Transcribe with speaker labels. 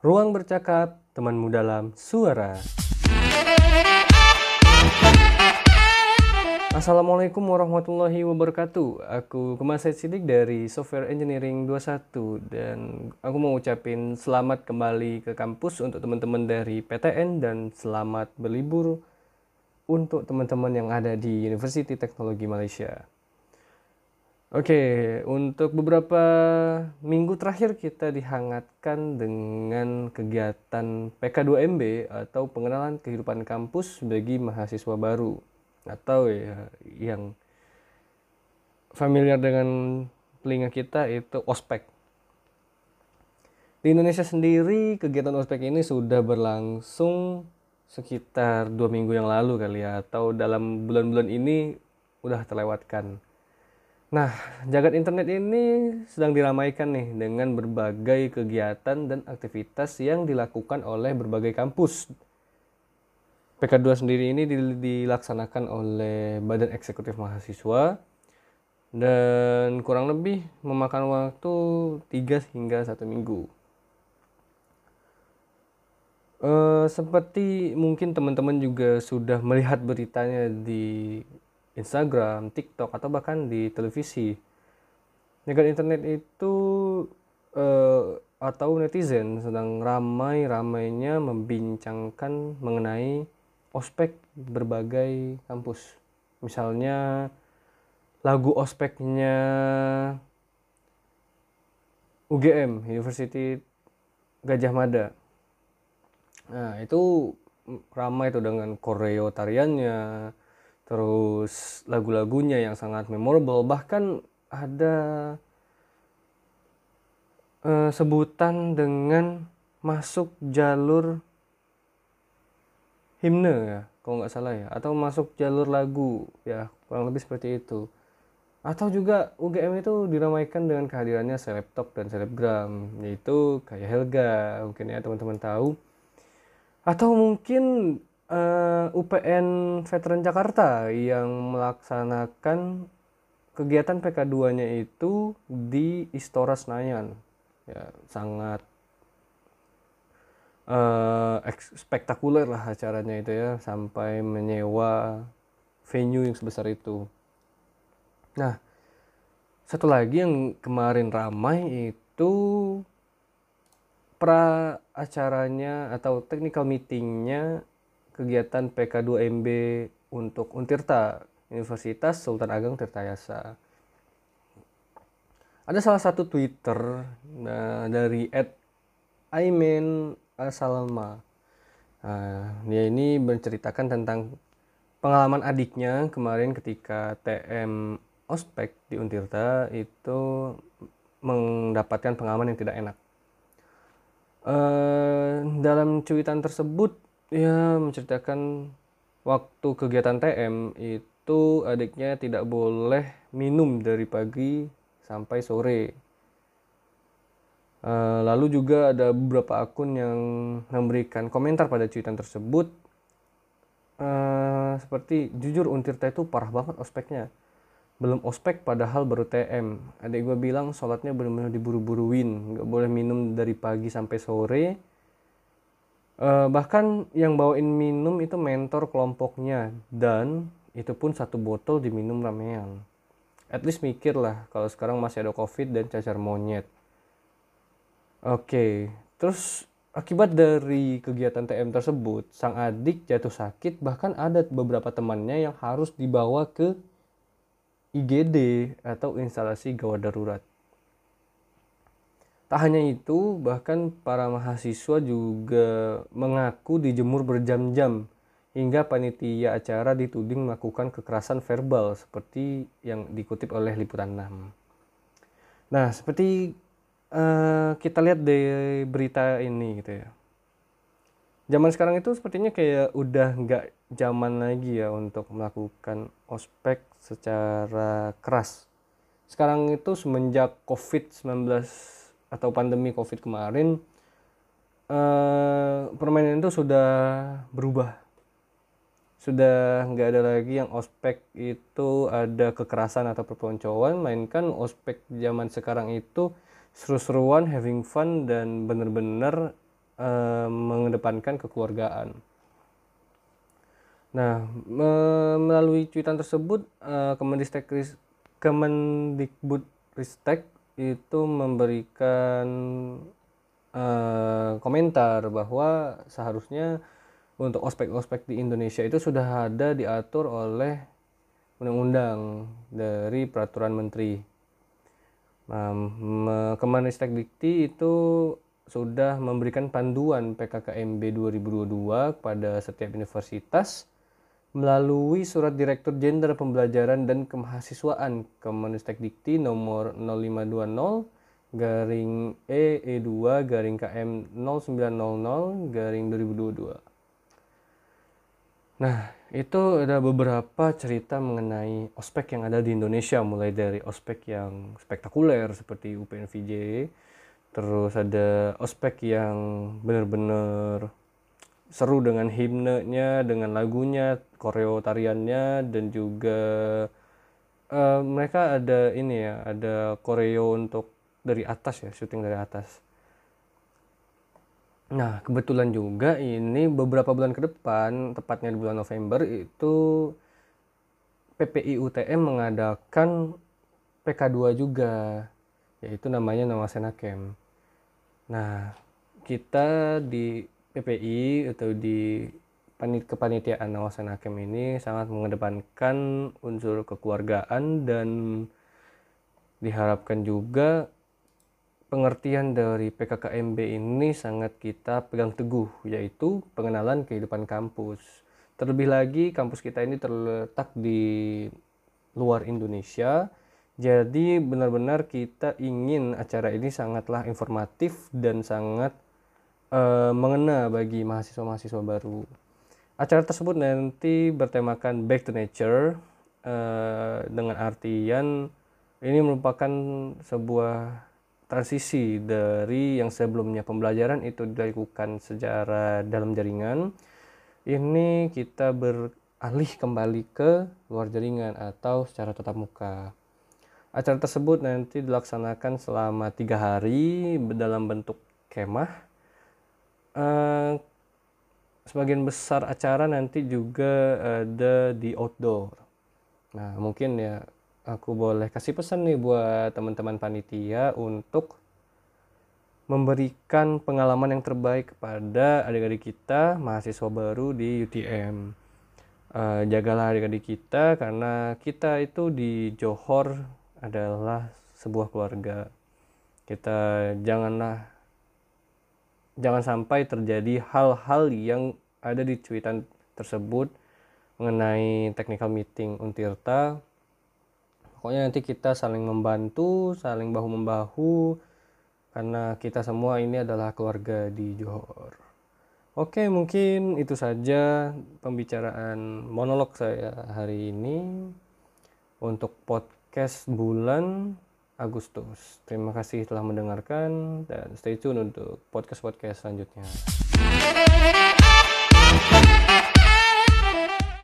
Speaker 1: Ruang bercakap, temanmu dalam suara. Assalamualaikum warahmatullahi wabarakatuh. Aku Kemaset Sidik dari Software Engineering 21 dan aku mau ucapin selamat kembali ke kampus untuk teman-teman dari PTN dan selamat berlibur untuk teman-teman yang ada di University Teknologi Malaysia. Oke, untuk beberapa minggu terakhir kita dihangatkan dengan kegiatan PK2MB atau pengenalan kehidupan kampus bagi mahasiswa baru atau ya yang familiar dengan telinga kita itu ospek. Di Indonesia sendiri kegiatan ospek ini sudah berlangsung sekitar dua minggu yang lalu kali ya atau dalam bulan-bulan ini udah terlewatkan. Nah, jagat internet ini sedang diramaikan nih dengan berbagai kegiatan dan aktivitas yang dilakukan oleh berbagai kampus. PK2 sendiri ini dilaksanakan oleh Badan Eksekutif Mahasiswa dan kurang lebih memakan waktu 3 hingga 1 minggu. Uh, seperti mungkin teman-teman juga sudah melihat beritanya di Instagram, TikTok atau bahkan di televisi. Jagat internet itu uh, atau netizen sedang ramai-ramainya membincangkan mengenai ospek berbagai kampus. Misalnya lagu ospeknya UGM, University Gajah Mada. Nah, itu ramai itu dengan koreo tariannya, terus lagu-lagunya yang sangat memorable bahkan ada uh, sebutan dengan masuk jalur himne ya kalau nggak salah ya. Atau masuk jalur lagu ya kurang lebih seperti itu. Atau juga UGM itu diramaikan dengan kehadirannya selebtok dan selebgram yaitu kayak Helga mungkin ya teman-teman tahu. Atau mungkin uh, eh, UPN Veteran Jakarta yang melaksanakan kegiatan PK2-nya itu di Istora Senayan. Ya, sangat uh, spektakuler lah acaranya itu ya, sampai menyewa venue yang sebesar itu. Nah, satu lagi yang kemarin ramai itu pra acaranya atau technical meetingnya kegiatan PK2MB untuk Untirta, Universitas Sultan Ageng Tirtayasa. Ada salah satu Twitter nah, dari Ed Aimen Salma. Nah, dia ini menceritakan tentang pengalaman adiknya kemarin ketika TM ospek di Untirta itu mendapatkan pengalaman yang tidak enak. Uh, dalam cuitan tersebut ya menceritakan waktu kegiatan TM itu adiknya tidak boleh minum dari pagi sampai sore. Uh, lalu juga ada beberapa akun yang memberikan komentar pada cuitan tersebut. Uh, seperti jujur Untirta itu parah banget ospeknya. Belum ospek padahal baru TM adik gue bilang sholatnya benar-benar diburu-buruin. Nggak boleh minum dari pagi sampai sore Uh, bahkan yang bawain minum itu mentor kelompoknya dan itu pun satu botol diminum ramean. At least mikir lah kalau sekarang masih ada covid dan cacar monyet. Oke, okay. terus akibat dari kegiatan TM tersebut, sang adik jatuh sakit bahkan ada beberapa temannya yang harus dibawa ke IGD atau instalasi gawat darurat. Tak hanya itu, bahkan para mahasiswa juga mengaku dijemur berjam-jam hingga panitia acara dituding melakukan kekerasan verbal seperti yang dikutip oleh Liputan 6. Nah, seperti uh, kita lihat di berita ini gitu ya. Zaman sekarang itu sepertinya kayak udah nggak zaman lagi ya untuk melakukan ospek secara keras. Sekarang itu semenjak COVID-19 atau pandemi covid kemarin uh, permainan itu sudah berubah sudah nggak ada lagi yang ospek itu ada kekerasan atau perpeloncoan mainkan ospek zaman sekarang itu seru-seruan having fun dan bener-bener uh, mengedepankan kekeluargaan. Nah, me melalui cuitan tersebut, uh, Kemendikbud Kemendikbud Ristek itu memberikan uh, komentar bahwa seharusnya untuk ospek-ospek di Indonesia itu sudah ada diatur oleh undang-undang dari peraturan menteri. Nah, Kemenristek Dikti itu sudah memberikan panduan PKKMB 2022 kepada setiap universitas melalui Surat Direktur Jenderal Pembelajaran dan Kemahasiswaan Kemenristek Dikti nomor 0520 garing E E2 garing KM 0900 garing 2022. Nah, itu ada beberapa cerita mengenai ospek yang ada di Indonesia mulai dari ospek yang spektakuler seperti UPNVJ terus ada ospek yang benar-benar seru dengan himnenya dengan lagunya koreo tariannya dan juga uh, mereka ada ini ya ada koreo untuk dari atas ya syuting dari atas Nah, kebetulan juga ini beberapa bulan ke depan, tepatnya di bulan November itu PPI UTM mengadakan PK2 juga, yaitu namanya Nawasena Camp. Nah, kita di PPI atau di panit kepanitiaan Nawasena Camp ini sangat mengedepankan unsur kekeluargaan dan diharapkan juga pengertian dari PKKMB ini sangat kita pegang teguh, yaitu pengenalan kehidupan kampus. Terlebih lagi, kampus kita ini terletak di luar Indonesia, jadi benar-benar kita ingin acara ini sangatlah informatif dan sangat uh, mengena bagi mahasiswa-mahasiswa baru. Acara tersebut nanti bertemakan Back to Nature uh, dengan artian ini merupakan sebuah transisi dari yang sebelumnya pembelajaran itu dilakukan secara dalam jaringan. Ini kita beralih kembali ke luar jaringan atau secara tatap muka. Acara tersebut nanti dilaksanakan selama tiga hari dalam bentuk kemah. Uh, sebagian besar acara nanti juga ada di outdoor nah mungkin ya aku boleh kasih pesan nih buat teman-teman panitia untuk memberikan pengalaman yang terbaik kepada adik-adik kita mahasiswa baru di UTM. Uh, eh, jagalah adik-adik kita karena kita itu di Johor adalah sebuah keluarga. Kita janganlah jangan sampai terjadi hal-hal yang ada di cuitan tersebut mengenai technical meeting Untirta. Pokoknya nanti kita saling membantu saling bahu membahu karena kita semua ini adalah keluarga di Johor. Oke mungkin itu saja pembicaraan monolog saya hari ini untuk podcast bulan Agustus. Terima kasih telah mendengarkan dan stay tune untuk podcast-podcast selanjutnya